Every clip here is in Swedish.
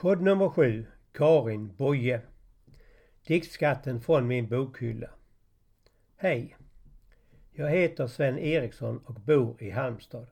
Podd nummer sju, Karin Boye. Diktskatten från min bokhylla. Hej! Jag heter Sven Eriksson och bor i Halmstad.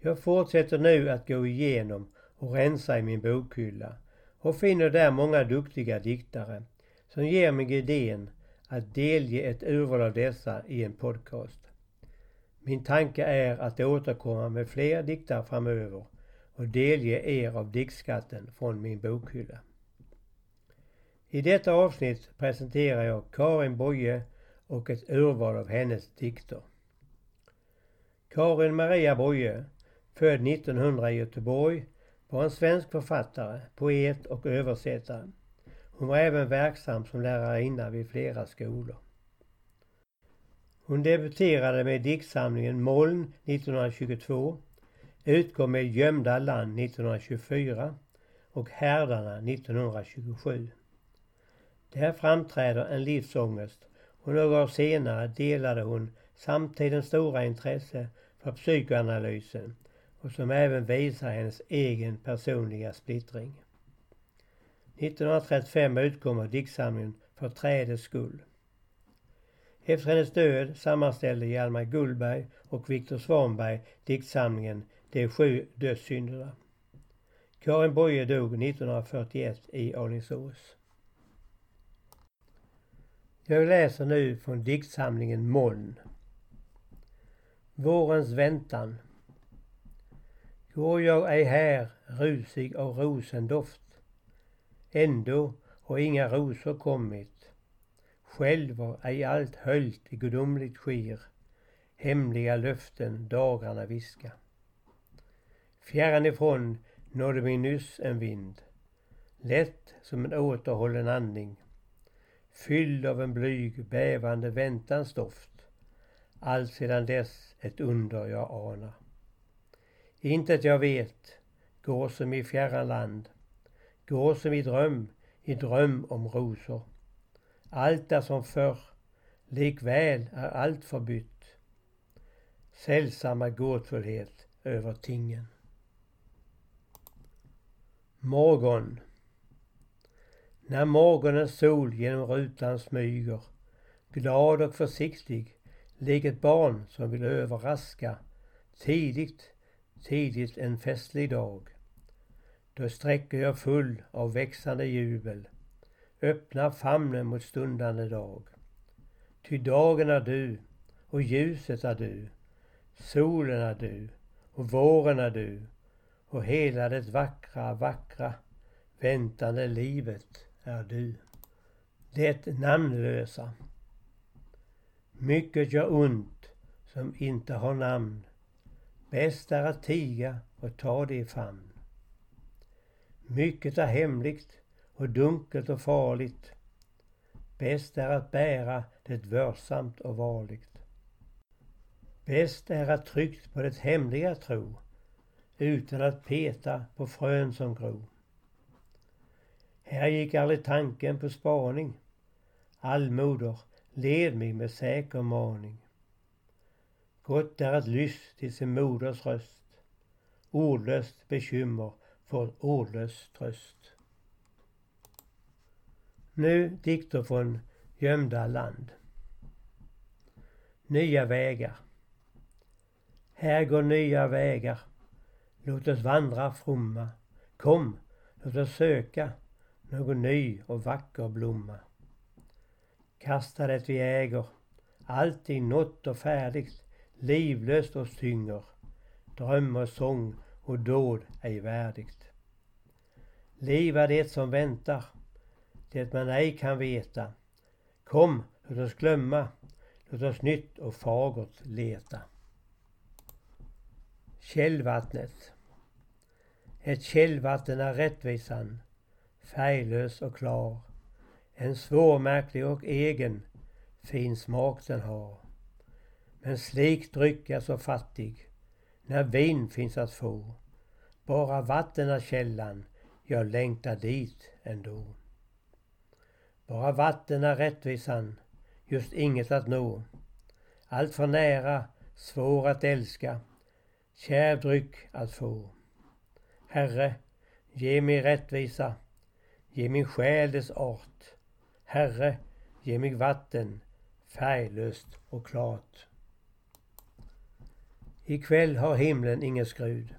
Jag fortsätter nu att gå igenom och rensa i min bokhylla och finner där många duktiga diktare som ger mig idén att delge ett urval av dessa i en podcast. Min tanke är att återkomma med fler diktare framöver och delge er av diktskatten från min bokhylla. I detta avsnitt presenterar jag Karin Boye och ett urval av hennes dikter. Karin Maria Boye, född 1900 i Göteborg, var en svensk författare, poet och översättare. Hon var även verksam som lärarinna vid flera skolor. Hon debuterade med diktsamlingen Moln 1922, utkom med Gömda land 1924 och Härdarna 1927. Där framträder en livsångest och några år senare delade hon samtidens stora intresse för psykoanalysen och som även visar hennes egen personliga splittring. 1935 utkommer diktsamlingen För trädets skull. Efter hennes död sammanställde Hjalmar Gullberg och Viktor Svanberg diktsamlingen de sju dödssynderna. Karin Boye dog 1941 i Alingsås. Jag läser nu från diktsamlingen Moln. Vårens väntan. Går jag ej här rusig av rosendoft Ändå har inga rosor kommit. Själv, var ej allt höljt i gudomligt skir. Hemliga löften dagarna viska. Fjärran ifrån nådde mig nyss en vind. Lätt som en återhållen andning. Fylld av en blyg, bävande väntans doft. Allt sedan dess ett under jag anar. Intet jag vet går som i fjärran land Går som i dröm, i dröm om rosor. Allt är som förr, likväl är allt förbytt. Sällsamma gåtfullhet över tingen. Morgon. När morgonens sol genom rutan smyger, glad och försiktig, lik ett barn som vill överraska, tidigt, tidigt en festlig dag. Då sträcker jag full av växande jubel, öppnar famnen mot stundande dag. Ty dagen är du och ljuset är du, solen är du och våren är du och hela det vackra, vackra väntande livet är du. Det namnlösa. Mycket gör ont som inte har namn. Bäst är att tiga och ta det i famn. Mycket är hemligt och dunkelt och farligt. Bäst är att bära det vörsamt och varligt. Bäst är att tryggt på det hemliga tro utan att peta på frön som gro. Här gick aldrig tanken på spaning. Allmoder, led mig med säker maning. Gott är att lyss till sin moders röst. Ordlöst bekymmer får ordlös tröst. Nu dikter från gömda land. Nya vägar. Här går nya vägar. Låt oss vandra fromma. Kom, låt oss söka någon ny och vacker blomma. Kasta det vi äger, Alltid nått och färdigt, livlöst oss tynger. Dröm och sång och dåd ej värdigt. Liv är det som väntar, det man ej kan veta. Kom, låt oss glömma, låt oss nytt och fagert leta. Källvattnet. Ett källvatten är rättvisan, färglös och klar. En svårmärklig och egen, fin smak den har. Men slik dryck är så fattig, när vin finns att få. Bara vatten är källan, jag längtar dit ändå. Bara vatten är rättvisan, just inget att nå. Allt för nära, svår att älska, kärv dryck att få. Herre, ge mig rättvisa, ge min själ dess art. Herre, ge mig vatten, färglöst och klart. Ikväll har himlen ingen skrud.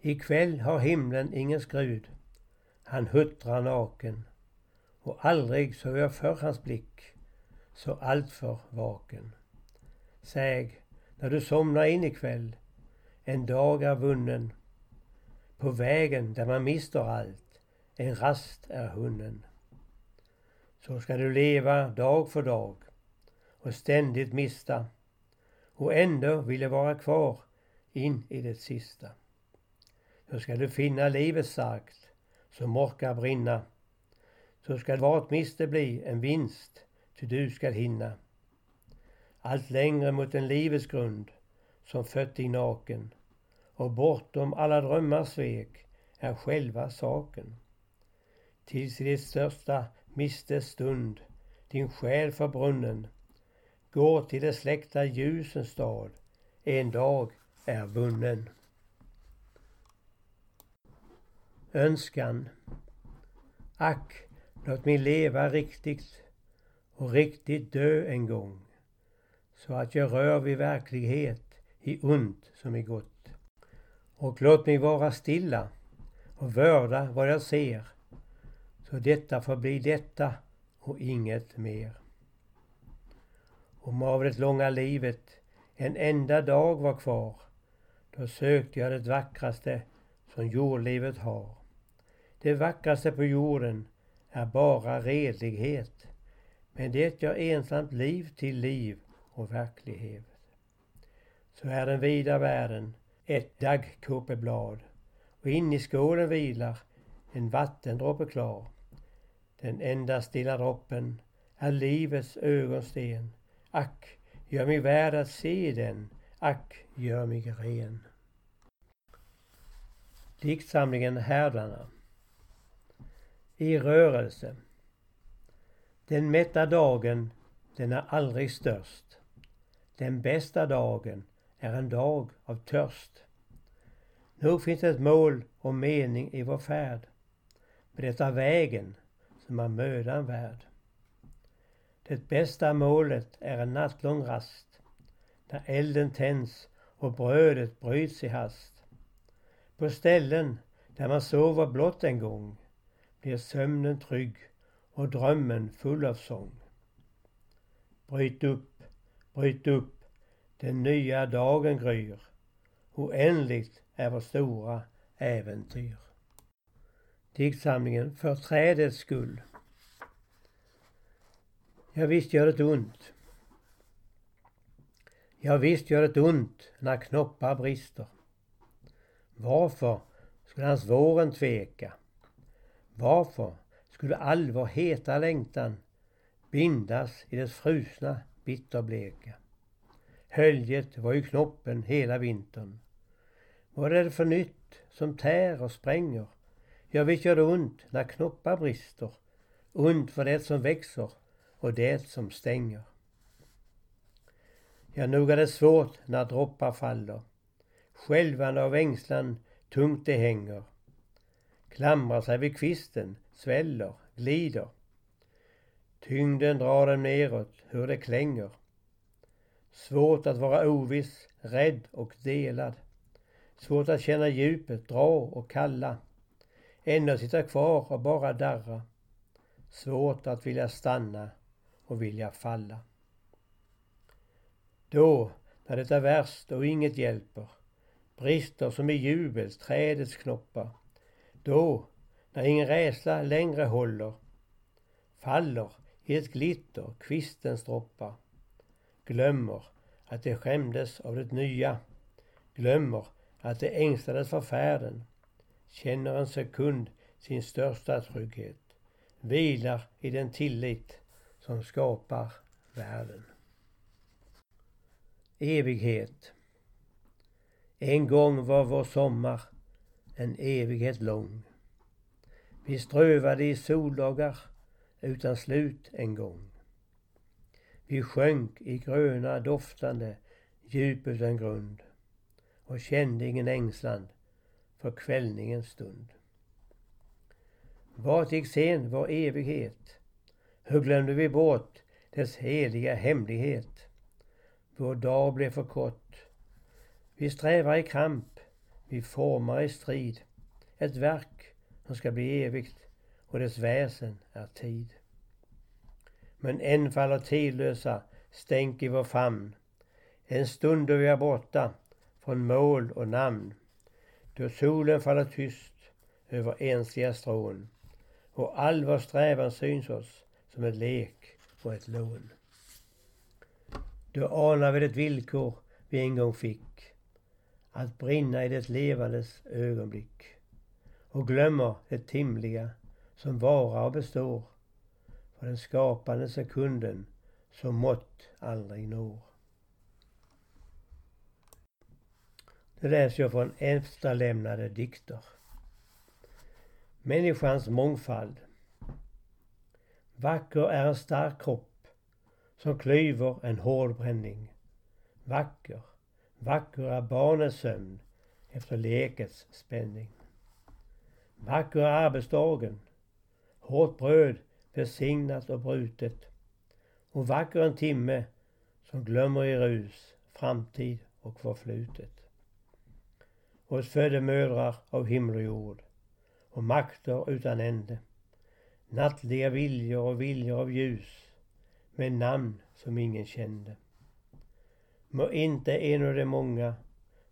Ikväll har himlen ingen skrud. Han huttrar naken. Och aldrig såg jag för hans blick så alltför vaken. Säg, när du somnar in ikväll, en dag är vunnen. På vägen där man mister allt, en rast är hunnen. Så ska du leva dag för dag och ständigt mista och ändå vilja vara kvar in i det sista. Så ska du finna livet starkt som orkar brinna. Så ska vart miste bli en vinst, ty du skall hinna. Allt längre mot en livets grund som fött dig naken och bortom alla drömmars svek är själva saken. Tills i det största mistes stund din själ förbrunnen går till det släckta ljusens stad en dag är vunnen. Önskan Ack, låt mig leva riktigt och riktigt dö en gång så att jag rör vid verklighet i ont som i gott. Och låt mig vara stilla och vörda vad jag ser så detta får bli detta och inget mer. Om av det långa livet en enda dag var kvar, då sökte jag det vackraste som jordlivet har. Det vackraste på jorden är bara redlighet, men det gör ensamt liv till liv och verklighet. Så är den vida världen ett daggkåpeblad och in i skålen vilar en vattendroppe klar. Den enda stilla droppen är livets ögonsten. Ack, gör mig värd att se den. Ack, gör mig ren. Diktsamlingen Härdarna I rörelse Den mätta dagen, den är aldrig störst. Den bästa dagen är en dag av törst. Nog finns det ett mål och mening i vår färd. Men det är vägen som är mödan värd. Det bästa målet är en nattlång rast. Där elden tänds och brödet bryts i hast. På ställen där man sover blott en gång blir sömnen trygg och drömmen full av sång. Bryt upp, bryt upp, den nya dagen gryr. Oändligt är vårt stora äventyr. Diktsamlingen För trädets skull. Ja, visst gör det ont. Ja, visst gör det ont när knoppar brister. Varför skulle hans våren tveka? Varför skulle all vår heta längtan bindas i dess frusna bitterbleka? Höljet var ju knoppen hela vintern. Vad är det för nytt som tär och spränger? Ja, visst gör det ont när knoppar brister. Ont för det som växer och det som stänger. Ja, nog är det svårt när droppar faller. Skälvande av ängslan tungt det hänger. Klamrar sig vid kvisten, sväller, glider. Tyngden drar dem neråt, hur det klänger. Svårt att vara oviss, rädd och delad. Svårt att känna djupet, dra och kalla. Ändå sitta kvar och bara darra. Svårt att vilja stanna och vilja falla. Då, när det är värst och inget hjälper, brister som i jubels trädets knoppar. Då, när ingen rädsla längre håller, faller i ett glitter kvistens droppar. Glömmer att de skämdes av det nya. Glömmer att de ängslades för färden. Känner en sekund sin största trygghet. Vilar i den tillit som skapar världen. Evighet. En gång var vår sommar en evighet lång. Vi strövade i soldagar utan slut en gång. Vi sjönk i gröna doftande djup utan grund och kände ingen ängslan för kvällningens stund. Vart gick sen vår evighet? Hur glömde vi bort dess heliga hemlighet? Vår dag blev för kort. Vi strävar i kamp, vi formar i strid. Ett verk som ska bli evigt och dess väsen är tid. Men än faller tidlösa stänk i vår famn. En stund då vi är borta från mål och namn. Då solen faller tyst över ensiga strån och all vår strävan syns oss som ett lek och ett lån. Då anar vi det villkor vi en gång fick, att brinna i det levandes ögonblick och glömmer det timliga som varar och består för den skapande sekunden som mått aldrig når. Det läser jag från efterlämnade dikter. Människans mångfald. Vacker är en stark kropp som klyver en hård bränning. Vacker, vacker är barnens sömn efter lekets spänning. Vacker är arbetsdagen, hårt bröd välsignat och brutet och vacker en timme som glömmer i rus framtid och förflutet. Oss födde mödrar av himmel och jord och makter utan ände. Nattliga viljor och viljor av ljus med namn som ingen kände. Må inte en av de många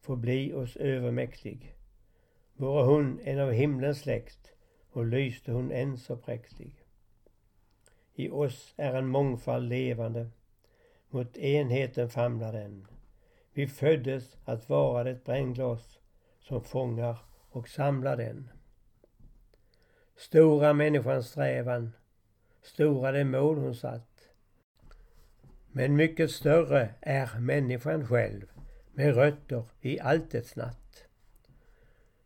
få bli oss övermäktig. Vore hon en av himlens släkt och lyste hon än så präktig. I oss är en mångfald levande, mot enheten famlar den. Vi föddes att vara det brännglas som fångar och samlar den. Stora människans strävan, stora det mål hon satt. Men mycket större är människan själv med rötter i alltets natt.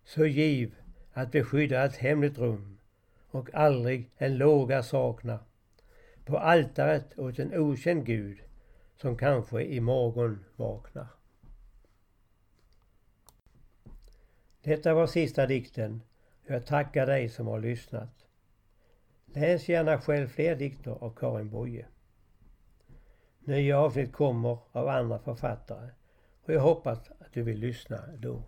Så giv att beskydda ett hemligt rum och aldrig en låga sakna på altaret åt en okänd Gud som kanske imorgon vaknar. Detta var sista dikten. Jag tackar dig som har lyssnat. Läs gärna själv fler dikter av Karin Boye. Nya avsnitt kommer av andra författare och jag hoppas att du vill lyssna då.